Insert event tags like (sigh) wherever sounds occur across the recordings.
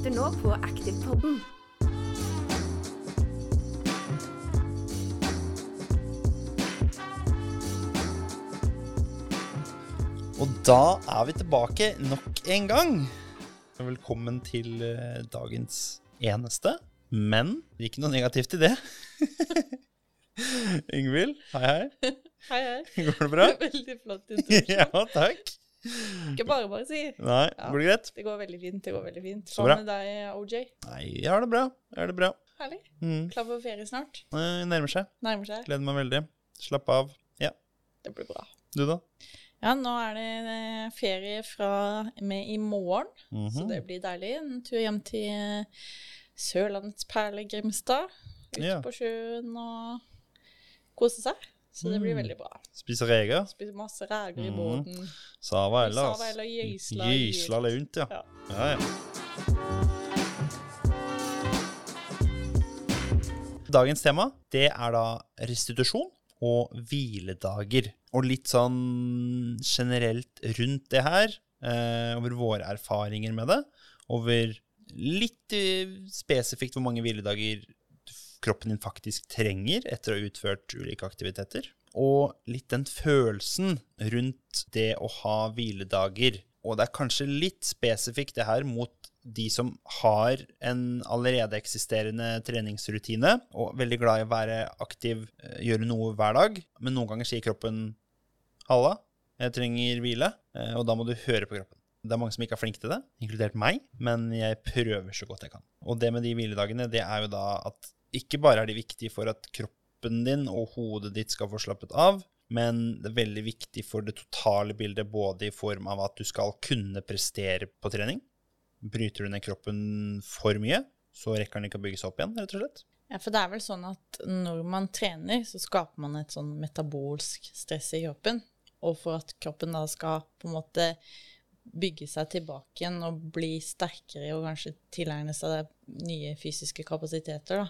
lytter nå på Aktivpodden. Og da er vi tilbake nok en gang. Velkommen til eh, dagens eneste, men ikke noe negativt i det. (laughs) Ingvild, hei, hei. Hei, hei. Går det bra? (laughs) Veldig flott introduksjon. (laughs) ja, takk. Ikke bare bare si. Nei, Ja. blir det greit? Det går veldig fint. det går veldig fint. Hva med deg, OJ? Nei, jeg har det bra. Jeg har det bra. Herlig. Mm. Klar for ferie snart? Eh, Nærmer seg. Nærmer seg. Gleder meg veldig. Slapp av. Ja. Det blir bra. Du, da? Ja, nå er det eh, ferie fra med i morgen, Mhm. så det blir deilig. En tur hjem til eh, Sørlandets perle Grimstad. Ut Ja. på sjøen og kose seg. Så det blir Mm. veldig bra. Spiser reker? Spise masse reker i Mhm. båten. Sava ellers? Sava eller gysla. Gysla lunt, ja. Ja. ja, ja. Dagens tema det er da restitusjon og hviledager. Og litt sånn generelt rundt det her, eh, over våre erfaringer med det. Over litt eh, spesifikt hvor mange hviledager kroppen din faktisk trenger etter å ha utført ulike aktiviteter. Og litt den følelsen rundt det å ha hviledager. Og det er kanskje litt spesifikt det her mot de som har en allerede eksisterende treningsrutine og veldig glad i å være aktiv, eh, gjøre noe hver dag. Men noen ganger sier kroppen 'halla, jeg trenger hvile', eh, og da må du høre på kroppen. Det er mange som ikke er flinke til det, inkludert meg, men jeg prøver så godt jeg kan. Og det med de hviledagene, det er jo da at ikke bare er de viktige for at kroppen din og hodet ditt skal få slappet av, men det er veldig viktig for det totale bildet, både i form av at du skal kunne prestere på trening. Bryter du ned kroppen for mye, så rekker den ikke å bygge seg opp igjen, rett og slett. Ja, for det er vel sånn at når man trener, så skaper man et sånn metabolsk stress i kroppen. Og for at kroppen da skal på en måte bygge seg tilbake igjen og bli sterkere og kanskje tilegne seg nye fysiske kapasiteter, da,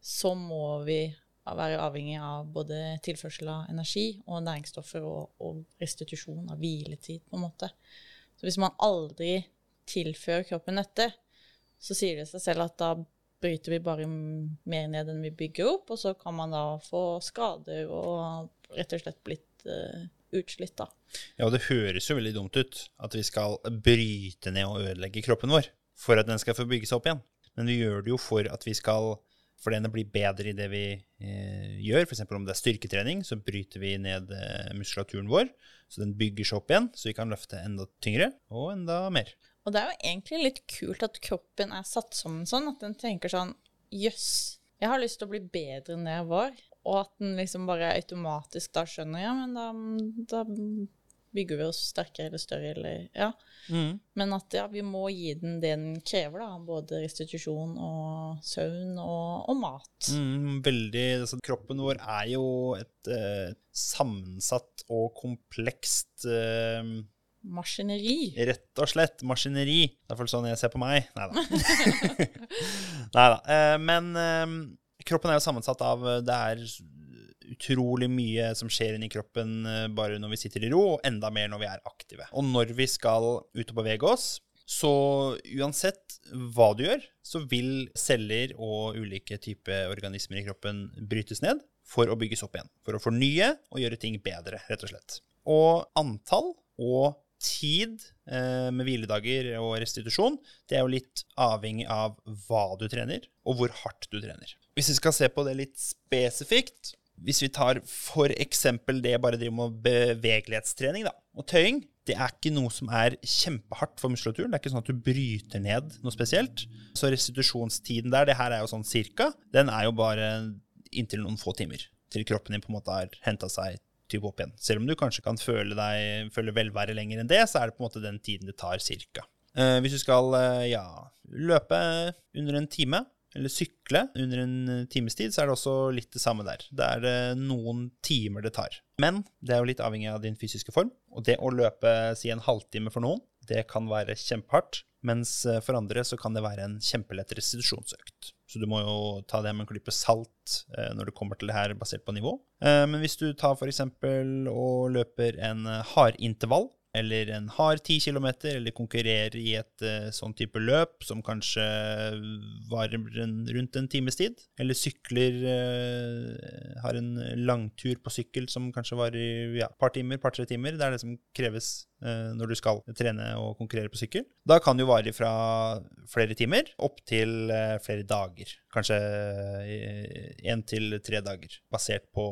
så må vi være avhengig av både tilførsel av energi og næringsstoffer og, og restitusjon av hviletid, på en måte. Så hvis man aldri tilfører kroppen dette, så sier det seg selv at da bryter vi bare mer ned enn vi bygger opp, og så kan man da få skader og rett og slett blitt eh, utslitt, da. Ja, og det høres jo veldig dumt ut at vi skal bryte ned og ødelegge kroppen vår for at den skal få bygge seg opp igjen. Men vi gjør det jo for at vi skal for den å bli bedre i det vi eh, gjør. F.eks. om det er styrketrening, så bryter vi ned eh, muskulaturen vår, så den bygger seg opp igjen, så vi kan løfte enda tyngre og enda mer. Og det er jo egentlig litt kult at kroppen er satt sammen sånn, at den tenker sånn Jøss, jeg har lyst til å bli bedre enn det jeg var. Og at den liksom bare automatisk da skjønner Ja, men da, da bygger vi oss sterkere eller større, eller Ja. Men at ja, vi må gi den det den krever, da. Både restitusjon og søvn og, og mat. Mm, veldig, altså, kroppen vår er jo et eh, sammensatt og komplekst eh, Maskineri. Rett og slett maskineri. Det er iallfall sånn jeg ser på meg. Nei da. (laughs) Nei da. Eh, men eh, kroppen er jo sammensatt av eh, Det er utrolig mye som skjer inni kroppen eh, bare når vi sitter i ro, og enda mer når vi er aktive. Og når vi skal ut og bevege oss, så uansett hva du gjør, så vil celler og ulike typer organismer i kroppen brytes ned for å bygges opp igjen. For å fornye og gjøre ting bedre, rett og slett. Og antall og tid eh, med hviledager og restitusjon, det er jo litt avhengig av hva du trener, og hvor hardt du trener. Hvis vi skal se på det litt spesifikt, hvis vi tar for eksempel det bare driver med bevegelighetstrening da, og tøying, det er ikke noe som er kjempehardt for muskulaturen. Det er ikke sånn at du bryter ned noe spesielt. Så restitusjonstiden der, det her er jo sånn cirka, den er jo bare inntil noen få timer. Til kroppen din på en måte har henta seg type opp igjen. Selv om du kanskje kan føle, deg, føle velvære lenger enn det, så er det på en måte den tiden det tar cirka. Eh, hvis du skal eh, ja, løpe under en time, eller sykle under en eh, times tid, så er det også litt det samme der. Det er eh, noen timer det tar. Men det er jo litt avhengig av din fysiske form. Og det å løpe si en halvtime for noen, det kan være kjempehardt. Mens eh, for andre så kan det være en kjempelett restitusjonsøkt. Så du må jo ta det med en klype salt når det kommer til det her, basert på nivå. Men hvis du tar eksempel og løper en hardintervall, eller en hard 10 km, eller konkurrerer i et uh, sånn type løp som kanskje varer en, rundt en times tid, eller sykler uh, Har en langtur på sykkel som kanskje varer ja, et par timer, par-tre timer. Det er det som kreves når du skal trene og konkurrere på sykkel. Da kan jo vare fra flere timer opp til flere dager. Kanskje én til tre dager, basert på,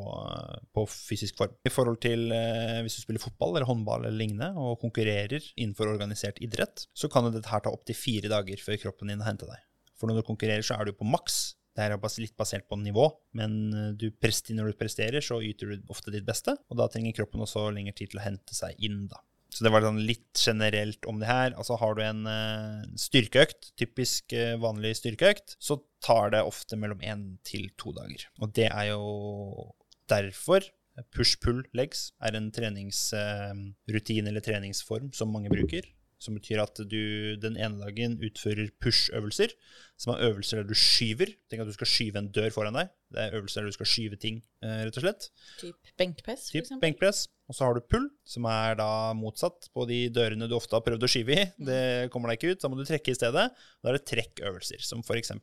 på, fysisk form. I forhold til hvis du spiller fotball eller håndball eller lignende, og konkurrerer innenfor organisert idrett, så kan dette her ta opptil fire dager før kroppen din har henta deg. For når du konkurrerer, så er du på maks. Det er litt basert på nivå, men eh, du når du presterer, så yter du ofte ditt beste, og da trenger kroppen også lengre tid til å hente seg inn, da. Så det var sånn litt generelt om det her. Altså Har du en uh, styrkeøkt, typisk uh, vanlig styrkeøkt, så tar det ofte mellom én til to dager. Og det er jo derfor Push-pull legs er en treningsrutine eller treningsform som mange bruker. Som betyr at du den ene dagen utfører push-øvelser, som er øvelser der du skyver. Tenk at du skal skyve en dør foran deg. Det er øvelser der du skal skyve ting, eh, rett og slett. Typ benkpress, for eksempel? benkpress. Og så har du pull, som er da motsatt på de dørene du ofte har prøvd å skyve i. Mm. Det kommer deg ikke ut, da må du trekke i stedet. Da er det trekkøvelser, som f.eks.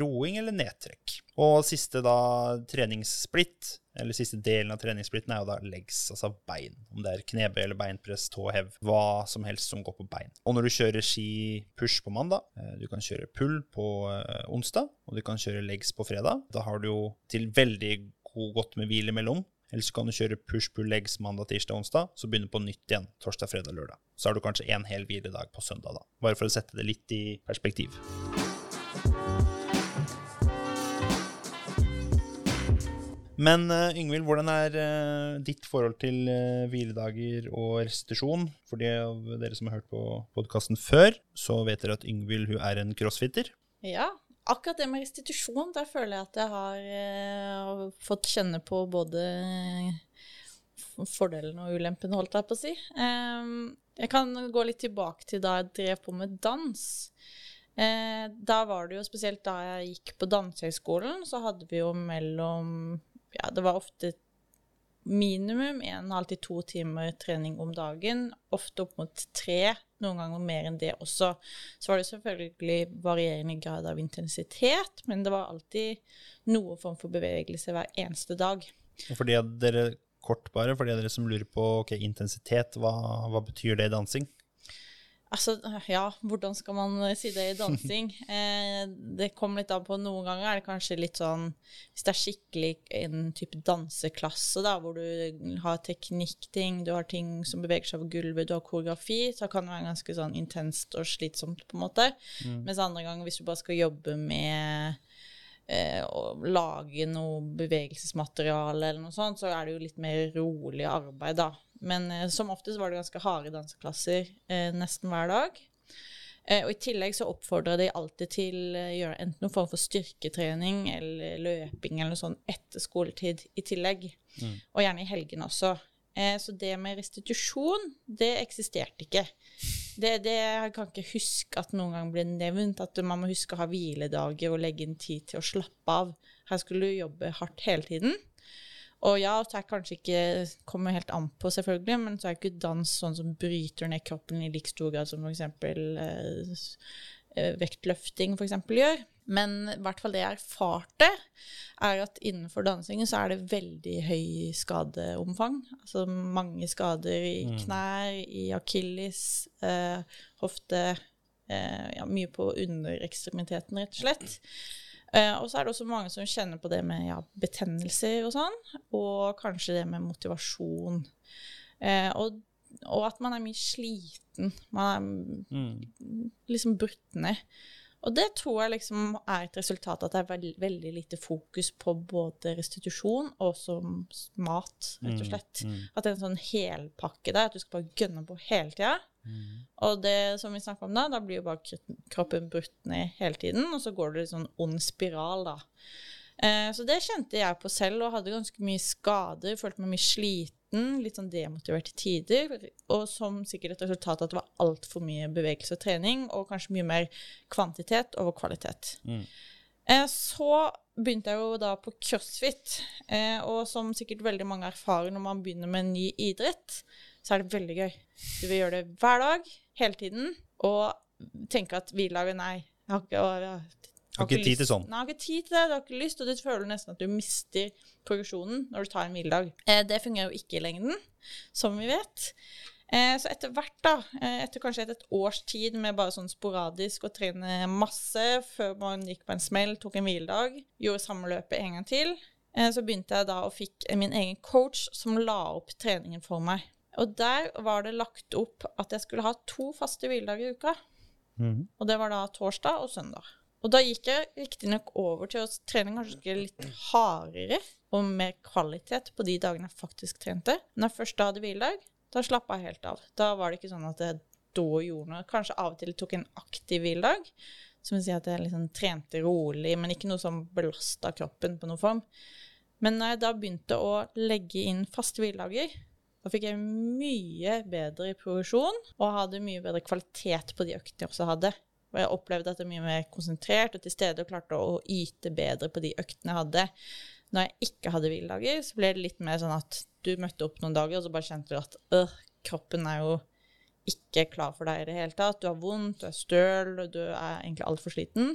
roing eller nedtrekk. Og siste da treningssplitt, eller siste delen av treningssplitten, er jo da legs, altså bein. Om det er knebøy eller beinpress, tåhev, hva som helst som går på bein. Og når du kjører ski push på mandag, eh, du kan kjøre pull på eh, onsdag, og du kan kjøre legs på fredag, da har du jo til veldig god godt med hvile mellom. Eller så kan du kjøre push-pull-legs mandag, tirsdag, onsdag. Så begynne på nytt igjen torsdag, fredag, lørdag. Så har du kanskje en hel hviledag på søndag, da. Bare for å sette det litt i perspektiv. Men uh, Yngvild, hvordan er uh, ditt forhold til uh, hviledager og restitusjon? For de av dere som har hørt på podkasten før, så vet dere at Yngvild hun er en crossfitter. Ja, akkurat det med restitusjon, der føler jeg at jeg har uh, fått kjenne på både fordelen og ulempen, holdt jeg på å si. Um, jeg kan gå litt tilbake til da jeg drev på med dans. Uh, da var det jo spesielt da jeg gikk på Dansehøgskolen, så hadde vi jo mellom Ja, det var ofte minimum en halv til to timer trening om dagen. Ofte opp mot tre noen ganger mer enn det også. Så var det selvfølgelig varierende grad av intensitet, men det var alltid noe form for bevegelse hver eneste dag. For de av dere kort bare, for dere som lurer på okay, intensitet, hva, hva betyr det i dansing? Altså, ja, hvordan skal man eh, si det i dansing? (laughs) Eh, det kommer litt an på. Noen ganger er det kanskje litt sånn Hvis det er skikkelig en type danseklasse, da, hvor du har teknikkting, du har ting som beveger seg over gulvet, du har koreografi, så kan det være ganske sånn intenst og slitsomt, på en måte. Mm. Mens andre ganger, hvis du bare skal jobbe med eh, å lage noe bevegelsesmateriale eller noe sånt, så er det jo litt mer rolig arbeid, da. Men eh, som oftest var det ganske harde danseklasser eh, nesten hver dag. Eh, og i tillegg så oppfordra de alltid til å eh, gjøre enten noen form for styrketrening eller løping eller noe sånt etter skoletid i tillegg. Mm. Og gjerne i helgene også. Eh, så det med restitusjon, det eksisterte ikke. Det, det, Jeg kan ikke huske at noen gang ble nevnt at man må huske å ha hviledager og legge inn tid til å slappe av. Her skulle du jobbe hardt hele tiden. Og ja, så er kanskje ikke kommer helt an på, selvfølgelig, men så er ikke dans sånn som bryter ned kroppen i like stor grad som f.eks. Eh, vektløfting for eksempel, gjør. Men i hvert fall det jeg erfarte, er at innenfor dansingen så er det veldig høy skadeomfang. Altså mange skader i mm. knær, i akilles, eh, hofte eh, Ja, mye på underekstremiteten, rett og slett. Eh, og så er det også mange som kjenner på det med ja, betennelser og sånn, og kanskje det med motivasjon. Eh, og, og, at man er mye sliten. Man er mm. liksom brutt ned. Og det tror jeg liksom er et resultat at det er veld, veldig lite fokus på både restitusjon og som mat, rett og mm, slett. Mm, mm. At det er en sånn helpakke der, at du skal bare gønne på hele tida. Mm. Og det som vi snakker om da, da blir jo bare kroppen brutt ned hele tiden, og så går det i sånn ond spiral, da. Eh, så det kjente jeg på selv, og hadde ganske mye skader, følte meg mye sliten, litt sånn demotivert i tider, og som sikkert et resultat av at det var altfor mye bevegelse og trening, og kanskje mye mer kvantitet over kvalitet. Mm. Eh, så begynte jeg jo da på crossfit, eh, og som sikkert veldig mange erfarer når man begynner med en ny idrett, så er det veldig gøy. Du vil gjøre det hver dag, hele tiden, og tenke at hviledagen Nei, jeg har ikke, har, Har ikke tid til sånn. Nei, har ikke tid til det, du har ikke lyst, og du føler nesten at du mister progresjonen når du tar en hviledag. Eh, det fungerer jo ikke i lengden, som vi vet. Eh, så etter hvert, da, eh, etter kanskje et, et års tid med bare sånn sporadisk å trene masse, før man gikk på en smell, tok en hviledag, gjorde samme løpet en gang til, eh, så begynte jeg da og fikk min egen coach som la opp treningen for meg. Og der var det lagt opp at jeg skulle ha to faste hviledager i uka. Mm. Og det var da torsdag og søndag. Og da gikk jeg riktignok over til å trene kanskje litt hardere og mer kvalitet på de dagene jeg faktisk trente. Når jeg først hadde hviledag, da slappa jeg helt av. Da var det ikke sånn at jeg da gjorde noe. Kanskje av og til tok en aktiv hviledag, som vil si at jeg liksom trente rolig, men ikke noe som belasta kroppen på noen form. Men når jeg da begynte å legge inn faste hviledager, da fikk jeg mye bedre progresjon og hadde mye bedre kvalitet på de øktene jeg også hadde. Og jeg opplevde at jeg er mye mer konsentrert og til stede og klarte å yte bedre på de øktene jeg hadde. Når jeg ikke hadde hviledager, så ble det litt mer sånn at du møtte opp noen dager, og så bare kjente du at øh, kroppen er jo ikke klar for deg i det hele tatt. Du har vondt, du er støl, og du er egentlig altfor sliten.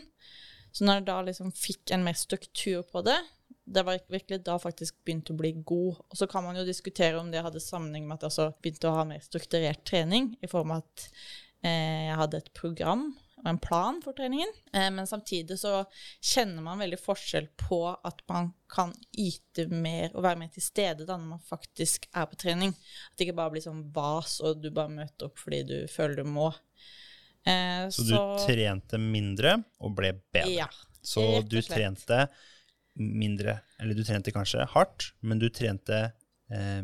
Så når jeg da liksom fikk en mer struktur på det, det var virkelig da faktisk begynte å bli god. Og så kan man jo diskutere om det hadde sammenheng med at jeg også begynte å ha mer strukturert trening, i form av at eh, jeg hadde et program og en plan for treningen. Eh, men samtidig så kjenner man veldig forskjell på at man kan yte mer og være mer til stede da når man faktisk er på trening. At det ikke bare blir sånn vas, og du bare møter opp fordi du føler du må. Eh, Så du trente mindre og ble bedre. Ja. Så du trente mindre, eller du trente kanskje hardt, men du trente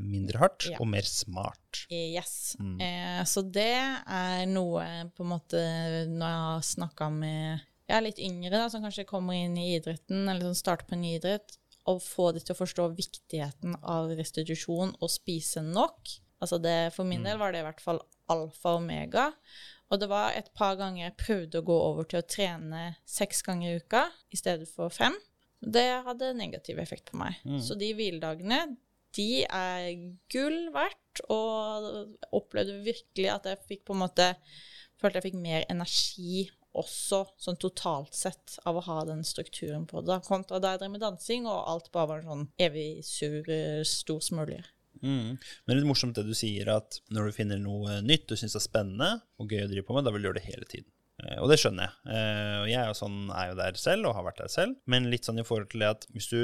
mindre hardt Ja. og mer smart. Yes. Mm. Eh, så det er noe på en måte Når jeg har snakka med er litt yngre, da, som kanskje kommer inn i idretten, eller som starter på en ny idrett, og få dem til å forstå viktigheten av restitusjon og spise nok. Altså det, for min del var det i hvert fall alfa og omega. Og det var et par ganger jeg prøvde å gå over til å trene seks ganger i uka i stedet for fem. Det hadde negativ effekt på meg. Så de hviledagene, de er gull verdt, og opplevde virkelig at jeg fikk på en måte Følte jeg fikk mer energi også, sånn totalt sett, av å ha den strukturen på det. Kontra da jeg drev med dansing, og alt bare var en sånn evig sur, stor smølje. Mm. Men det er litt morsomt det du sier, at når du finner noe nytt du syns er spennende og gøy å drive på med, da vil du gjøre det hele tiden. Eh, Og det skjønner jeg. Eh, Og jeg er jo, sånn, er jo der selv, og har vært der selv. Men litt sånn i forhold til det at hvis du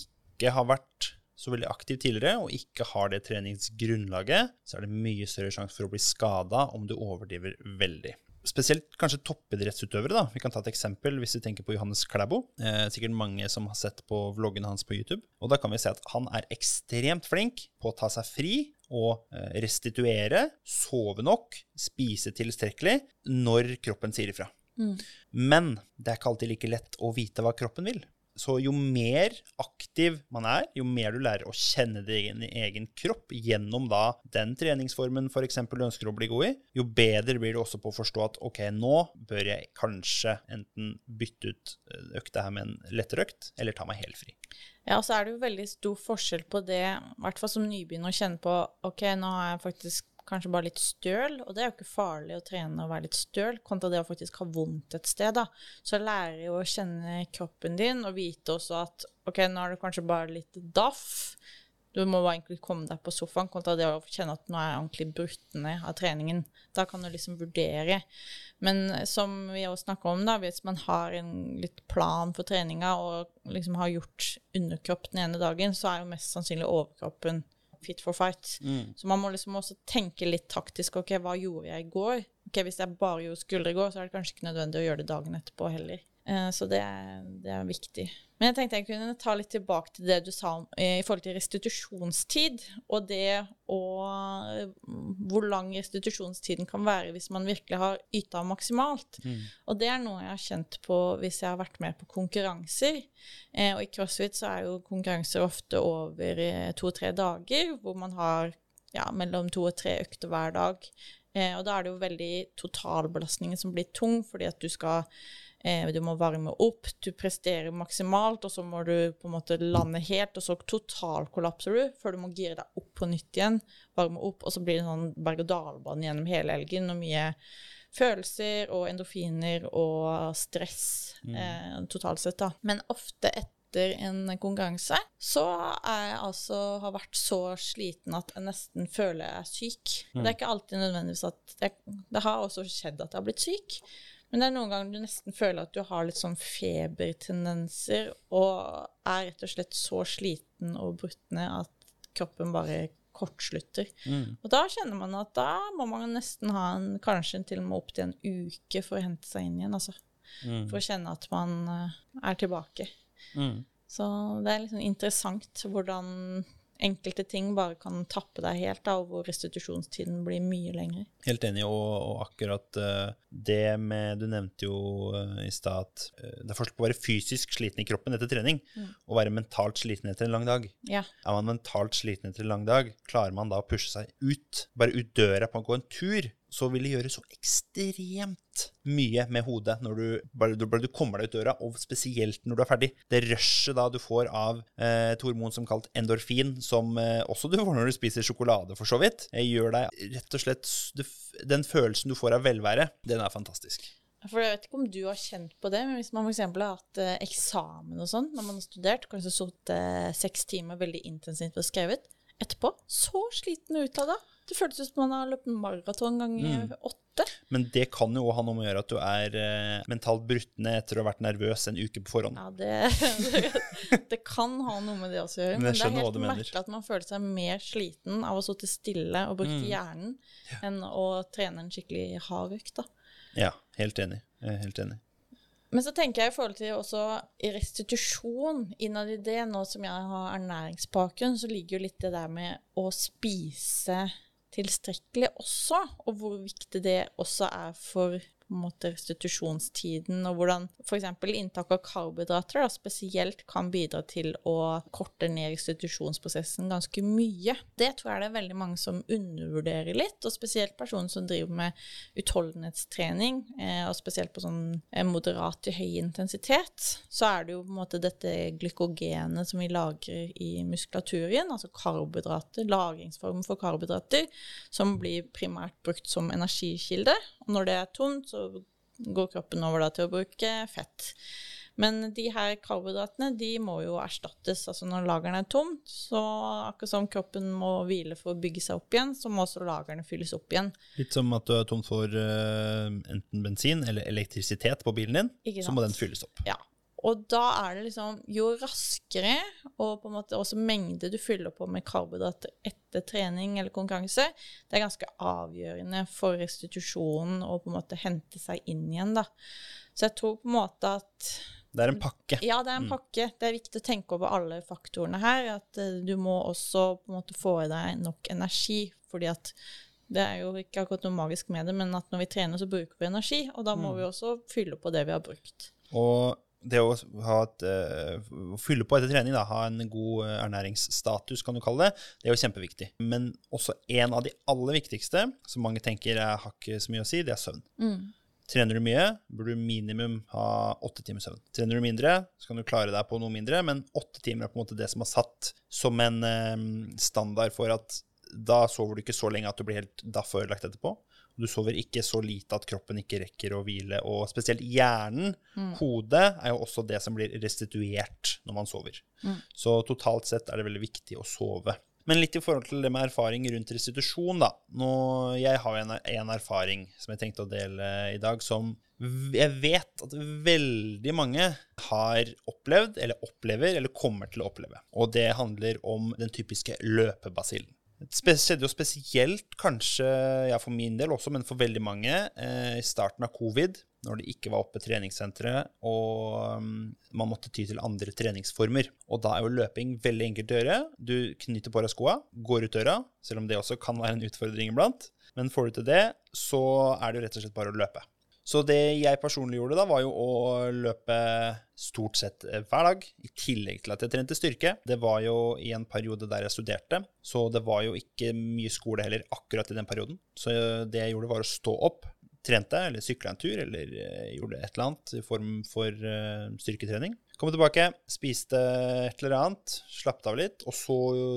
ikke har vært så veldig aktiv tidligere, og ikke har det treningsgrunnlaget, så er det mye større sjanse for å bli skada om du overdriver veldig. Spesielt kanskje toppidrettsutøvere. da. Vi kan ta et eksempel hvis vi tenker på Johannes Klæbo. Eh, sikkert mange som har sett på vloggene hans på YouTube. Og da kan vi se at han er ekstremt flink på å ta seg fri og eh, restituere, sove nok, spise tilstrekkelig når kroppen sier ifra. Men det er ikke alltid like lett å vite hva kroppen vil. Så jo mer aktiv man er, jo mer du lærer å kjenne din egen kropp gjennom da den treningsformen for eksempel du ønsker å bli god i, jo bedre blir du også på å forstå at ok, nå bør jeg kanskje enten bytte ut eh, økta her med en lettere økt, eller ta meg helt fri. Ja, og så er det jo veldig stor forskjell på det, i hvert fall som nybegynner, å kjenne på ok, nå har jeg faktisk kanskje bare litt støl, og det er jo ikke farlig å trene og være litt støl, kontra det å faktisk ha vondt et sted, da. Så lærer jo å kjenne kroppen din, og vite også at ok, nå er det kanskje bare litt daff. Du må bare egentlig komme deg på sofaen, kontra det å kjenne at nå er jeg ordentlig brutt ned av treningen. Da kan du liksom vurdere. Men som vi også snakker om, da, hvis man har en litt plan for treninga og liksom har gjort underkropp den ene dagen, så er jo mest sannsynlig overkroppen fit for fight. Så man må liksom også tenke litt taktisk. Ok, hva gjorde jeg i går? Ok, Hvis jeg bare gjorde skuldre i går, så er det kanskje ikke nødvendig å gjøre det dagen etterpå heller. Eh, Så det det er viktig. Men jeg tenkte jeg kunne ta litt tilbake til det du sa om, eh, i forhold til restitusjonstid, og det og hvor lang restitusjonstiden kan være hvis man virkelig har yta maksimalt. Og det er noe jeg har kjent på hvis jeg har vært med på konkurranser. Eh, og i CrossFit så er jo konkurranser ofte over eh, to-tre dager, hvor man har ja, mellom to og tre økter hver dag. Eh, og da er det jo veldig totalbelastningen som blir tung, fordi at du skal eh, Du må varme opp, du presterer maksimalt, og så må du på en måte lande helt, og så totalkollapser du før du må gire deg opp på nytt igjen, varme opp, og så blir det sånn berg-og-dal-bane gjennom hele helgen, og mye følelser og endorfiner og stress eh, totalt sett, da. Men ofte etter en konkurranse så er jeg altså har vært så sliten at jeg nesten føler jeg er syk. Mm. Det er ikke alltid nødvendigvis at jeg, Det har også skjedd at jeg har blitt syk. Men det er noen ganger du nesten føler at du har litt sånn febertendenser og er rett og slett så sliten og brutt ned at kroppen bare kortslutter. Mm. Og da kjenner man at da må man nesten ha en, kanskje til og med opp til en uke for å hente seg inn igjen, altså. Mm. For å kjenne at man eh, er tilbake. Mm. Så det er liksom interessant hvordan enkelte ting bare kan tappe deg helt, da, og hvor restitusjonstiden blir mye lengre. Helt enig, og, og akkurat eh, det med Du nevnte jo eh, i stad at eh, det er forskjell på å være fysisk sliten i kroppen etter trening og være mentalt sliten etter en lang dag. Ja. Er man mentalt sliten etter en lang dag, klarer man da å pushe seg ut, bare ut døra på å gå en tur, så vil det gjøre så ekstremt mye med hodet når du du, du kommer deg ut døra, og spesielt når du er ferdig. Det rushet da du får av eh, et hormon som kalt endorfin, som eh, også du får når du spiser sjokolade, for så vidt, gjør deg rett og slett du, Den følelsen du får av velvære, den er fantastisk. For jeg vet ikke om du har kjent på det, men hvis man f.eks. har hatt eh, eksamen og sånn, når man har studert, kanskje sittet eh, seks timer veldig intensivt og skrevet, etterpå så sliten ut utlada. det. Føltes ut som man har løpt maraton ganger åtte. Men det kan jo ha noe med å gjøre at du er eh, mentalt brutt ned etter å ha vært nervøs en uke på forhånd. Ja, det, det, (laughs) det kan ha noe med det også å gjøre. Men Men, det er helt merkelig at man føler seg mer sliten av å sitte stille og bruke Mm. hjernen enn å trene en skikkelig hard økt. Ja, helt enig. Helt enig. Men så tenker jeg i forhold til også restitusjon innad i det, nå som jeg har ernæringsbakgrunn, så ligger jo litt det der med å spise tilstrekkelig også, og hvor viktig det også er for måte restitusjonstiden, og hvordan f.eks. inntak av karbohydrater da, spesielt kan bidra til å korte ned restitusjonsprosessen ganske mye. Det tror jeg det er veldig mange som undervurderer litt, og spesielt personer som driver med utholdenhetstrening, eh, og spesielt på sånn eh, moderat til høy intensitet, så er det jo på en måte dette glykogenet som vi lagrer i muskulaturen, altså karbohydrater, lagringsform for karbohydrater, som blir primært brukt som energikilde. Og når det er tomt, så går kroppen over da til å bruke fett. Men de her karbohydratene de må jo erstattes. altså Når lageret er tomt, så akkurat som kroppen må hvile for å bygge seg opp igjen, så må også lagrene fylles opp igjen. Litt som at du er tom for uh, enten bensin eller elektrisitet på bilen din, så må den fylles opp. Ja. Og da er det liksom Jo raskere, og på en måte også mengde du fyller på med karbohydrater etter trening eller konkurranse, det er ganske avgjørende for restitusjonen å på en måte hente seg inn igjen, da. Så jeg tror på en måte at Det er en pakke. Ja, det er en pakke. Det er viktig å tenke over alle faktorene her. At eh, du må også på en måte få i deg nok energi, fordi at det er jo ikke akkurat noe magisk med det, men at når vi trener, så bruker vi energi, og da må vi også fylle på det vi har brukt. Og det å et, eh, fylle på etter trening, da, ha en god eh, ernæringsstatus, kan du kalle det, det er jo kjempeviktig. Men også en av de aller viktigste, som mange tenker er, har ikke så mye å si, det er søvn. Trener du mye, burde du minimum ha åtte timer søvn. Trener du mindre, så kan du klare deg på noe mindre, men åtte timer er på en måte det som er satt som en eh, standard for at da sover du ikke så lenge at du blir helt daff ødelagt etterpå. Du sover ikke så lite at kroppen ikke rekker å hvile, og spesielt hjernen, hodet, er jo også det som blir restituert når man sover. Så totalt sett er det veldig viktig å sove. Men litt i forhold til det med erfaring rundt restitusjon, da. Nå, jeg har en, en erfaring som jeg tenkte å dele i dag, som jeg vet at veldig mange har opplevd, eller opplever, eller kommer til å oppleve. Og det handler om den typiske løpebasillen. Det skjedde jo spesielt, kanskje ja, for min del også, men for veldig mange, eh, i starten av covid, når det ikke var oppe treningssentre, og um, man måtte ty til andre treningsformer. Og da er jo løping veldig enkelt å gjøre. Du knytter på deg skoa, går ut døra, selv om det også kan være en utfordring iblant. Men får du til det, så er det jo rett og slett bare å løpe. Så det jeg personlig gjorde da, var jo å løpe stort sett eh, hver dag, i tillegg til at jeg trente styrke. Det var jo i en periode der jeg studerte, så det var jo ikke mye skole heller akkurat i den perioden. Så det jeg gjorde, var å stå opp, trente eller sykla en tur eller eh, gjorde et eller annet i form for uh, styrketrening. Kom tilbake, spiste et eller annet, slappet av litt, og så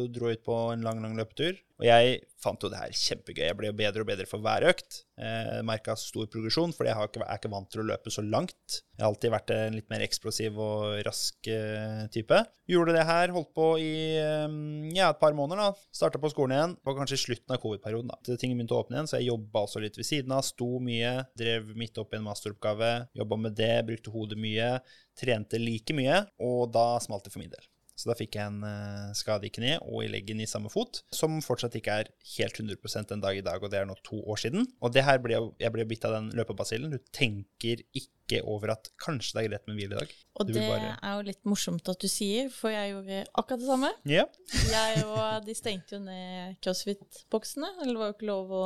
dro jeg ut på en lang, lang løpetur. Og jeg fant jo det her kjempegøy. Jeg ble jo bedre og bedre for hver økt. Eh, Merka stor progresjon, for jeg er ikke vant til å løpe så langt. Jeg har alltid vært en litt mer eksplosiv og rask eh, type. Gjorde det her, holdt på i eh, ja, et par måneder. da. Starta på skolen igjen. Var kanskje slutten av covid-perioden. da. Ting begynte å åpne igjen, så jeg jobba også litt ved siden av. Sto mye. Drev midt opp i en masteroppgave. Jobba med det, brukte hodet mye. Trente like mye, og da smalt det for min del. Så da fikk jeg en uh, skade i kne og i leggen i samme fot, som fortsatt ikke er helt 100 den dag i dag, og det er nå to år siden. Og det her ble, jeg ble bitt av den løpebasillen. Du tenker ikke over at kanskje det er greit med hvile i dag. Og det bare... er jo litt morsomt at du sier, for jeg gjorde akkurat det samme. Ja. jeg og de stengte jo ned crossfit-boksene, eller det var jo ikke lov å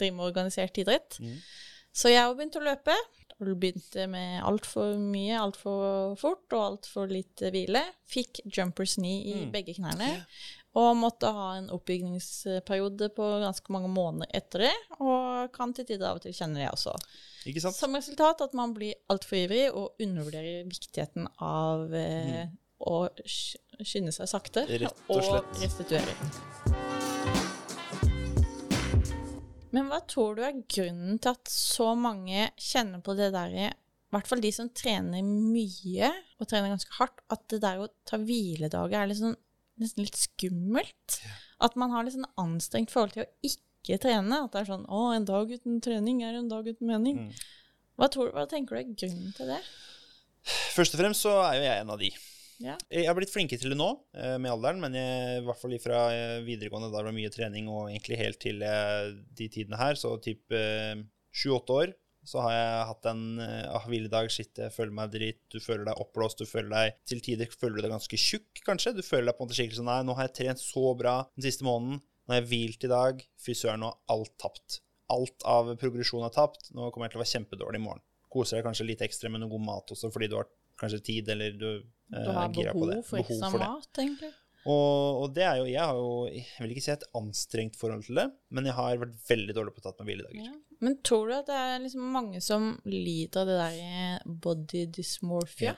drive med organisert idrett. Mm. Så jeg begynte å løpe. Og begynte med altfor mye, altfor fort og altfor lite hvile. Fikk jumpers knee i mm. begge knærne. Og måtte ha en oppbyggingsperiode på ganske mange måneder etter det. Og kan til tider av og til kjenne det også. Som resultat at man blir altfor ivrig og undervurderer viktigheten av eh, mm. å skynde seg sakte Rett og, og restituere. Men hva tror du er grunnen til at så mange kjenner på det derre i hvert fall de som trener mye og trener ganske hardt, at det der å ta hviledager er liksom, nesten litt skummelt. Ja. At man har litt sånn anstrengt forhold til å ikke trene. At det er sånn 'Å, en dag uten trening er en dag uten mening'. Mm. Hva, tror, hva tenker du er grunnen til det? Først og fremst så er jo jeg en av de. Ja. Jeg har blitt flinkere til det nå eh, med alderen, men jeg, i hvert fall fra eh, videregående, da det var mye trening, og egentlig helt til de tidene her, så typ eh, sju-åtte år, så har jeg hatt en ah, hviledag. Shit, jeg føler meg dritt. Du føler deg oppblåst. Du føler deg Til tider føler du deg ganske tjukk, kanskje. Du føler deg på en måte skikkelig sånn Nei, nå har jeg trent så bra den siste måneden. Nå har jeg hvilt i dag. Fy søren, nå er alt tapt. Alt av progresjon er tapt. Nå kommer jeg til å være kjempedårlig i morgen. Koser deg kanskje litt ekstra med noe god mat også, fordi du har kanskje tid, eller du du eh, har behov for ekstra mat, egentlig? Og, og, det er jo Jeg har jo Jeg vil ikke si et anstrengt forhold til det, men jeg har vært veldig dårlig på å tatt meg hviledager. Ja. Men tror du at det er liksom mange som lider av det der body dysmorphia? Ja.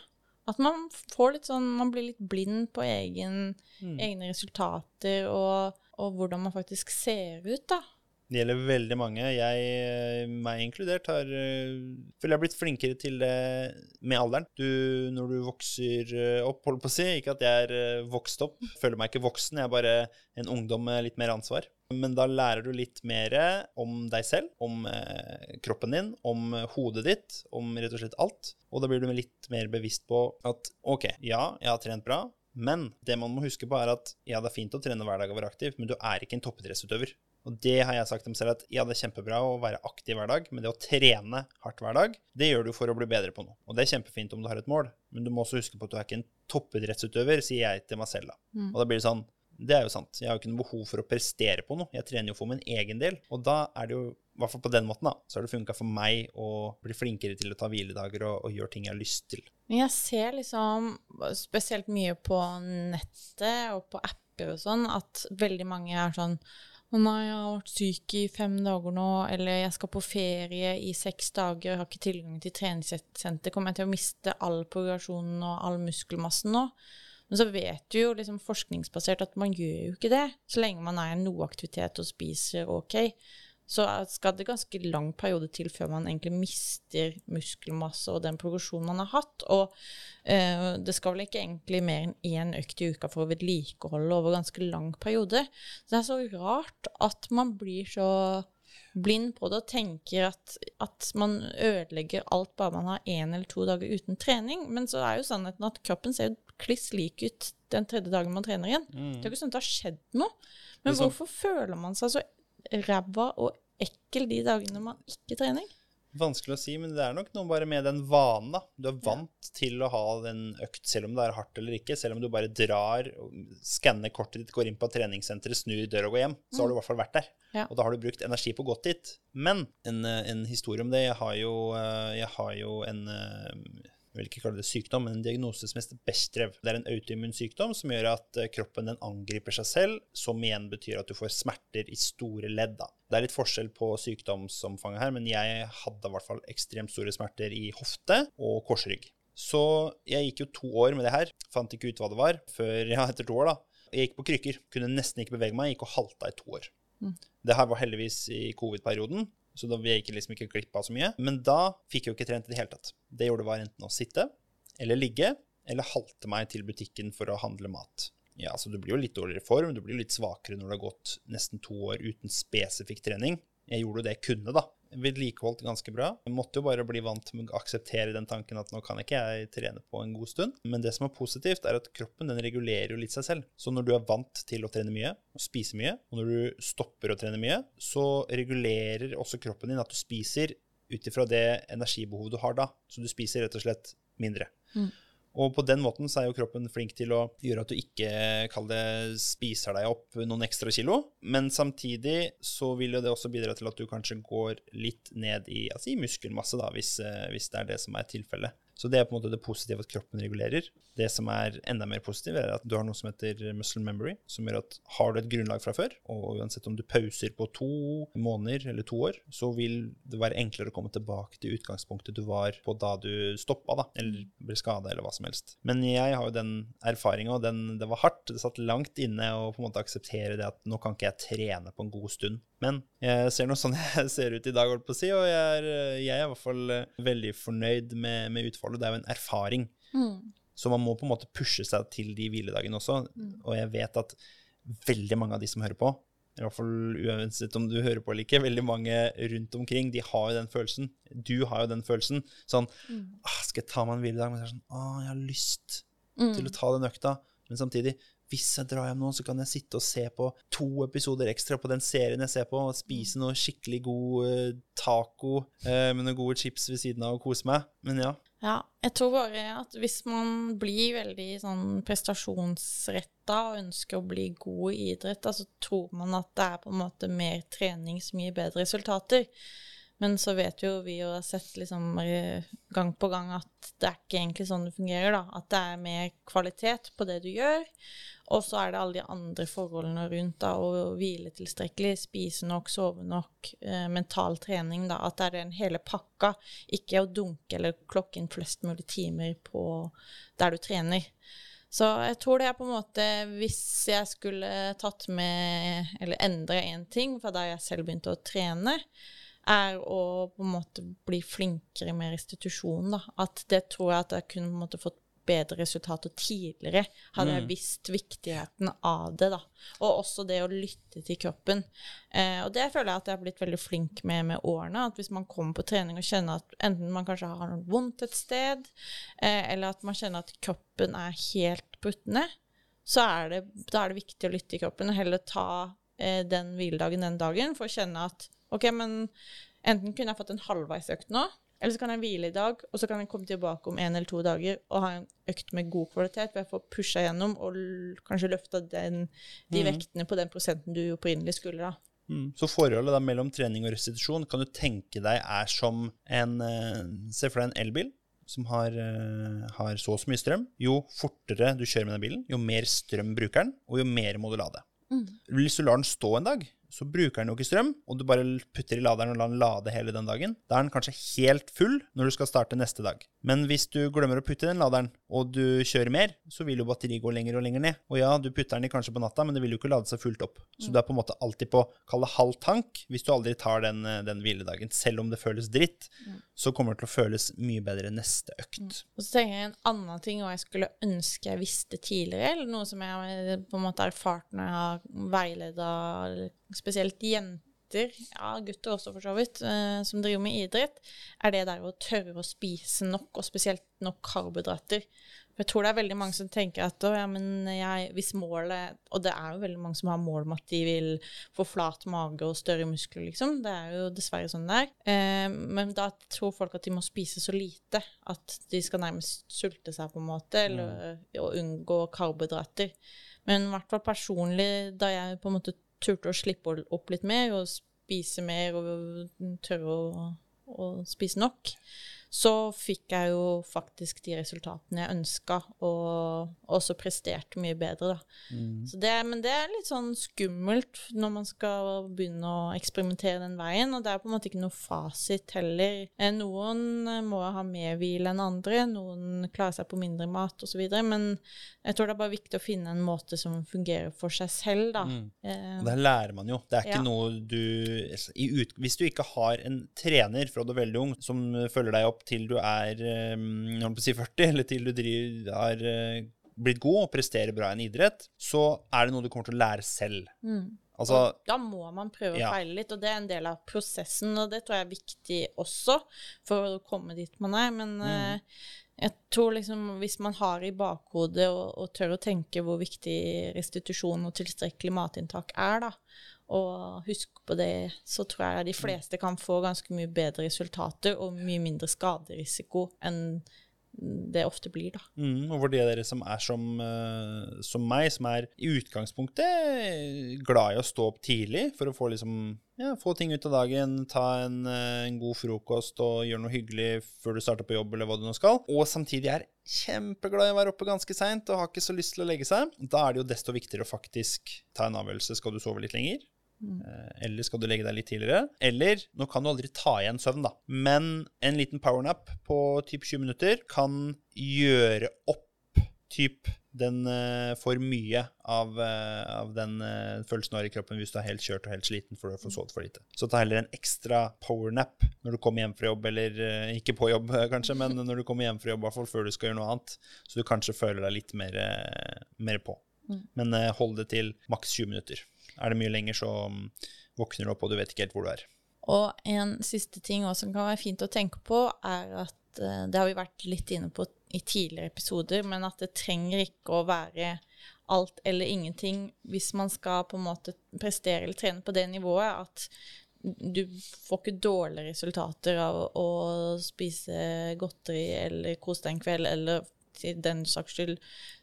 At man får litt sånn Man blir litt blind på egen, mm. egne resultater og, og hvordan man faktisk ser ut, da. Det gjelder veldig mange. Jeg, eh, meg inkludert, har eh, føler jeg har blitt flinkere til det med alderen. Du, når du vokser eh, opp, holder på å si, ikke at jeg er vokst opp, føler meg ikke voksen, jeg er bare en ungdom med litt mer ansvar. Men da lærer du litt mer om deg selv, om kroppen din, om hodet ditt, om rett og slett alt. Og da blir du litt mer bevisst på at OK, ja, jeg har trent bra, men det man må huske på, er at ja, det er fint å trene hver dag og være aktiv, men du er ikke en toppidrettsutøver. Og det har jeg sagt dem selv at ja, det er kjempebra å være aktiv hver dag, men det å trene hardt hver dag, det gjør du for å bli bedre på noe. Og det er kjempefint om du har et mål, men du må også huske på at du er ikke en toppidrettsutøver, sier jeg til meg selv da. Mm. Og da blir det sånn Det er jo sant. Jeg har jo ikke noe behov for å prestere på noe. Jeg trener jo for min egen del. Og da er det jo i hvert fall på den måten, da, så har det funka for meg å bli flinkere til å ta hviledager og, og gjøre ting jeg har lyst til. Men Jeg ser liksom spesielt mye på nettet og på apper og sånn at veldig mange er sånn å nei, jeg har vært syk i fem dager nå, eller jeg skal på ferie i seks dager, jeg har ikke tilgang til treningssenter, kommer jeg til å miste all progresjonen og all muskelmassen nå? Men så vet du jo liksom forskningsbasert at man gjør jo ikke det, så lenge man er i noe aktivitet og spiser ok så skal det ganske lang periode til før man egentlig mister muskelmasse og den progresjonen man har hatt. Og eh, det skal vel ikke egentlig mer enn én økt i uka for å vedlikeholde over ganske lang periode. Så det er så rart at man blir så blind på det og tenker at, at man ødelegger alt bare man har én eller to dager uten trening. Men så er jo sannheten at kroppen ser jo kliss lik ut den tredje dagen man trener igjen. Mm. Det er jo ikke sånn at det har skjedd noe. Men hvorfor føler man seg så ræva og ekkel de dagene man ikke trener? Vanskelig å si, men det er nok noe bare med den vanen, da. Du er vant til å ha den økt, selv om det er hardt eller ikke. Selv om du bare drar, skanner kortet ditt, går inn på treningssenteret, snur døra og går hjem, så har du i hvert fall vært der. Ja. Og da har du brukt energi på å gått dit. Men en, eh, en historie om det Jeg har jo, eh, jeg har jo en eh, jeg vil ikke kalle det sykdom, men en diagnose som heter bestrev. Det er en autoimmun sykdom som gjør at eh, kroppen den angriper seg selv, som igjen betyr at du får smerter i store ledd. Da. Det er litt forskjell på sykdomsomfanget her, men jeg hadde i hvert fall ekstremt store smerter i hofte og korsrygg. Så jeg gikk jo to år med det her, fant ikke ut hva det var, før ja, etter to år, da. Jeg gikk på krykker, kunne nesten ikke bevege meg, gikk og halta i to år. Det her var heldigvis i covid-perioden, så da jeg gikk liksom ikke glipp av så mye. Men da fikk jeg jo ikke trent i det hele tatt. Det jeg gjorde, var enten å sitte eller ligge, eller halte meg til butikken for å handle mat. Ja, så Du blir jo litt dårligere i form, du blir jo litt svakere når det har gått nesten to år uten spesifikk trening. Jeg gjorde jo det jeg kunne, da. Vedlikeholdt ganske bra. Jeg måtte jo bare bli vant til å akseptere den tanken at nå kan ikke jeg trene på en god stund. Men det som er positivt, er at kroppen den regulerer jo litt seg selv. Så når du er vant til å trene mye og spise mye, og når du stopper å trene mye, så regulerer også kroppen din at du spiser ut ifra det energibehovet du har da. Så du spiser rett og slett mindre. Og på den måten så er jo kroppen flink til å gjøre at du ikke kall det, spiser deg opp noen ekstra kilo. Men samtidig så vil jo det også bidra til at du kanskje går litt ned i, altså i muskelmasse, da, hvis, eh, hvis det er det som er tilfellet. Så det er på en måte det positive at kroppen regulerer. Det som er enda mer positivt, er at du har noe som heter muscle memory, som gjør at har du et grunnlag fra før, og uansett om du pauser på to måneder eller to år, så vil det være enklere å komme tilbake til utgangspunktet du var på da du stoppa, da, eller ble skada, eller hva som helst. Men jeg har jo den erfaringa, og den, det var hardt. Det satt langt inne å på en måte akseptere det at nå kan ikke jeg trene på en god stund. Men jeg ser nå sånn (laughs) jeg ser ut i dag, holdt på å si, og jeg er, jeg er i hvert fall eh, veldig fornøyd med, med utfallet. Det er jo en erfaring. Så man må på en måte pushe seg til de hviledagene også. Og jeg vet at veldig mange av de som hører på, i hvert fall uansett om du hører på eller ikke, veldig mange rundt omkring, de har jo den følelsen. Du har jo den følelsen. Sånn ah, Skal jeg ta meg en hviledag? Men så er sånn ah, jeg har lyst til å ta den økta. Men samtidig, hvis jeg drar hjem nå, så kan jeg sitte og se på to episoder ekstra på den serien jeg ser på, og spise noe skikkelig god eh, taco eh, med noen gode chips ved siden av og kose meg. Men ja. Ja, jeg tror bare at hvis man blir veldig sånn prestasjonsretta og ønsker å bli god i idrett, så tror man at det er på en måte mer trening som gir bedre resultater. Men så vet jo vi og har sett liksom eh, gang på gang at det er ikke egentlig sånn det fungerer, da. At det er mer kvalitet på det du gjør. Og så er det alle de andre forholdene rundt, da. Å hvile tilstrekkelig, spise nok, sove nok, eh, mental trening, da. At det er den hele pakka. Ikke å dunke eller klokke inn flest mulig timer på der du trener. Så jeg tror det er på en måte Hvis jeg skulle tatt med Eller endre én ting fra da jeg selv begynte å trene, er å på en måte bli flinkere med restitusjon. Da. At det tror jeg at jeg kunne på en måte fått bedre resultater tidligere, hadde jeg visst viktigheten av det. da. Og også det å lytte til kroppen. Eh, og det føler jeg at jeg har blitt veldig flink med med årene. At hvis man kommer på trening og kjenner at enten man kanskje har noe vondt et sted, eh, eller at man kjenner at kroppen er helt puttende, så er det, da er det viktig å lytte til kroppen, og heller ta eh, den hviledagen den dagen for å kjenne at OK, men enten kunne jeg fått en halvveisøkt nå, eller så kan jeg hvile i dag, og så kan jeg komme tilbake om en eller to dager og ha en økt med god kvalitet, hvor jeg får pusha gjennom og kanskje løfta den, de vektene på den prosenten du opprinnelig skulle. da. Mm. Så forholdet da mellom trening og restitusjon kan du tenke deg er som en eh, Se for deg en elbil som har, eh, har så og så mye strøm. Jo fortere du kjører med den bilen, jo mer strøm bruker den, og jo mer må du lade. Hvis du lar den stå en dag, så bruker den jo ikke strøm, og du bare putter i laderen og lar den lade hele den dagen. Da er den kanskje helt full når du skal starte neste dag. Men hvis du glemmer å putte i den laderen, og du kjører mer, så vil jo batteriet gå lenger og lenger ned. Og ja, du putter den i kanskje på natta, men det vil jo ikke lade seg fullt opp. Så du er på en måte alltid på kall det halv tank hvis du aldri tar den, eh, den hviledagen. Selv om det føles dritt, så kommer det til å føles mye bedre neste økt. Og så tenker jeg en annen ting, jeg skulle ønske jeg visste tidligere, eller noe som jeg på en måte har erfart når jeg har veileda spesielt jenter ja, gutter også for så vidt, eh, som driver med idrett, er det der å tørre å spise nok, og spesielt nok karbohydrater. For jeg tror det er veldig mange som tenker at å, ja, men jeg, hvis målet Og det er jo veldig mange som har mål om at de vil få flat mage og større muskler, liksom. Det er jo dessverre sånn det er. Eh, men da tror folk at de må spise så lite at de skal nærmest sulte seg, på en måte, eller å unngå karbohydrater. Men i hvert fall personlig, da jeg på en måte turte å slippe opp litt mer og spise mer og tørre å, å spise nok, så fikk jeg jo faktisk de resultatene jeg ønska, og også presterte mye bedre, da. Mm. Så det, men det er litt sånn skummelt når man skal begynne å eksperimentere den veien, og det er på en måte ikke noe fasit heller. Eh, Noen eh, må ha mer hvile enn andre, noen klarer seg på mindre mat osv., men jeg tror det er bare viktig å finne en måte som fungerer for seg selv, da. Mm. Eh, Og det lærer man jo. Det er ikke Ja. noe du i ut, Hvis du ikke har en trener fra du er veldig ung, som følger deg opp til du er eh, si 40, eller til du driver, har eh, blitt god og presterer bra i en idrett, så er det noe du kommer til å lære selv. mm. Altså, da må man prøve Ja. å feile litt, og det er en del av prosessen, og det tror jeg er viktig også for å komme dit man er. Men Mm. eh, jeg tror liksom hvis man har i bakhodet og, og tør å tenke hvor viktig restitusjon og tilstrekkelig matinntak er, da, og huske på det, så tror jeg de fleste kan få ganske mye bedre resultater og mye mindre skaderisiko enn det ofte blir, da. mm, og for de av dere som er som, eh, som meg, som er i utgangspunktet glad i å stå opp tidlig for å få liksom ja, få ting ut av dagen, ta en, eh, en god frokost og gjøre noe hyggelig før du starter på jobb, eller hva du nå skal, og samtidig er kjempeglad i å være oppe ganske seint og har ikke så lyst til å legge seg, da er det jo desto viktigere å faktisk ta en avgjørelse. Skal du sove litt lenger? Eh, Eller skal du legge deg litt tidligere? Eller, nå kan du aldri ta igjen søvn, da, men en liten powernap på typ 20 minutter kan gjøre opp typ den uh, for mye av, uh, av den uh, følelsen du har i kroppen hvis du er helt kjørt og helt sliten for du har sovet for lite. Så ta heller en ekstra powernap når du kommer hjem fra jobb, eller uh, ikke på jobb eh, (laughs) kanskje, men når du kommer hjem fra jobb, i hvert fall før du skal gjøre noe annet, så du kanskje føler deg litt mer, eh, mer på. Men eh, hold det til maks 20 minutter. Er det mye lenger, så mm, våkner du opp, og du vet ikke helt hvor du er. Og en siste ting også som kan være fint å tenke på, er at eh, det har vi vært litt inne på i tidligere episoder, men at det trenger ikke å være alt eller ingenting hvis man skal på en måte prestere eller trene på det nivået at du får ikke dårlige resultater av å spise godteri eller kose deg en kveld, eller til den saks skyld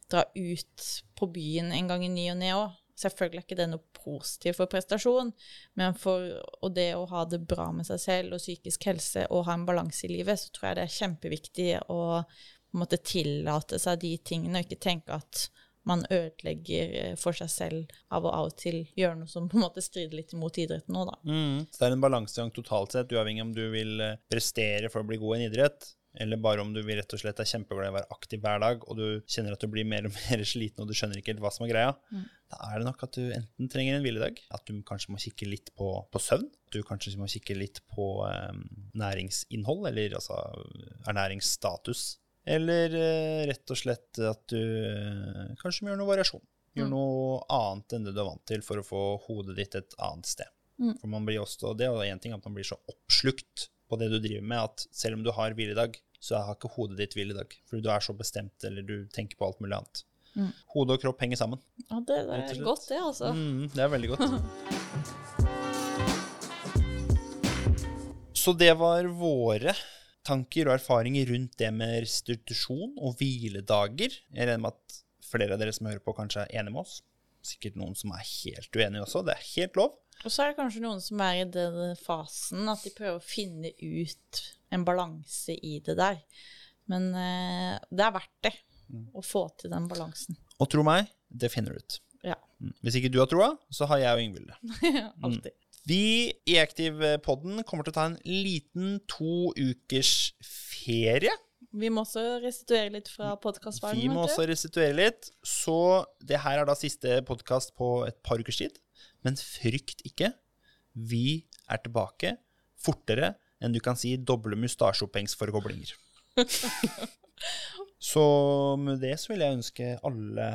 dra ut på byen en gang i ny og ne òg. Selvfølgelig er ikke det noe positivt for prestasjon, men for og det å ha det bra med seg selv og psykisk helse og ha en balanse i livet, så tror jeg det er kjempeviktig å måte tillate seg de tingene, og ikke tenke at man ødelegger eh, for seg selv av å av og til gjøre noe som på en måte strider litt imot idretten nå, da. Så det er en balansegang totalt sett, uavhengig om du vil eh, prestere for å bli god i en idrett, eller bare om du rett og slett er kjempeglad i å være aktiv hver dag, og du kjenner at du blir mer og (laughs) mer sliten, og du skjønner ikke helt hva som er greia. Da er det nok at du enten trenger en hviledag, at du kanskje må kikke litt på, på søvn, at du kanskje må kikke litt på um, næringsinnhold, eller altså ernæringsstatus, eller uh, rett og slett at du uh, kanskje må gjøre noe variasjon. gjør noe annet enn det du er vant til for å få hodet ditt et annet sted. For man blir også, det er en ting at man blir så oppslukt på det du driver med, at selv om du har hviledag, så har ikke hodet ditt hvil i dag. Fordi du er så bestemt, eller du tenker på alt mulig annet. Hode og kropp henger sammen. Ja, det, det er godt, det, altså. Mm, det er veldig godt. (laughs) Så det var våre tanker og erfaringer rundt det med restitusjon og hviledager. Jeg regner med at flere av dere som hører på, kanskje er enige med oss. Sikkert noen som er helt uenige også. Det er helt lov. Og så er det kanskje noen som er i den fasen at de prøver å finne ut en balanse i det der. Men eh, det er verdt det å få til den balansen. Og tro meg, det finner du ut. Ja. Mm. Hvis ikke du har troa, så har jeg og Ingvild det. (laughs) Alltid. Vi i Active-podden kommer til å ta en liten to ukers ferie. Vi må også restituere litt fra Vi må også restituere litt. Så det her er da siste podkast på et par ukers tid. Men frykt ikke. Vi er tilbake fortere enn du kan si doble mustasjeopphengsforkoblinger. (laughs) så med det så vil jeg ønske alle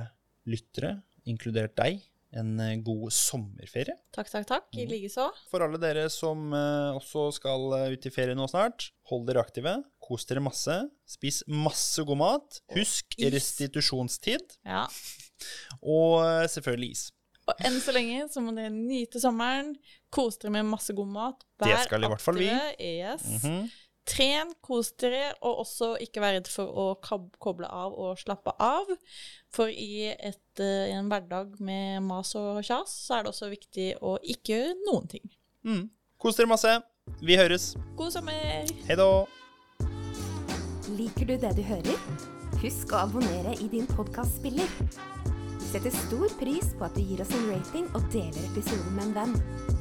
lyttere, inkludert deg, en eh, god sommerferie. Takk, takk, takk. I likeså. For alle dere som eh, også skal eh, ut i ferie nå snart, hold dere aktive. Kos dere masse. Spis masse god mat. Husk is. restitusjonstid. Ja. Og selvfølgelig is. Og enn så lenge så må dere nyte sommeren. Kos dere med masse god mat. Det skal i hvert fall vi. Yes. Mm -hmm. Tren, kos dere, og også ikke vær redd for å koble av og slappe av. For i, et, i en hverdag med mas og kjas, så er det også viktig å ikke gjøre noen ting. Mm. Kos dere masse. Vi høres. God sommer! Hei da. Liker du det du hører? Husk å abonnere i din podkastspiller. Vi setter stor pris på at du gir oss en rating og deler episoden med en venn.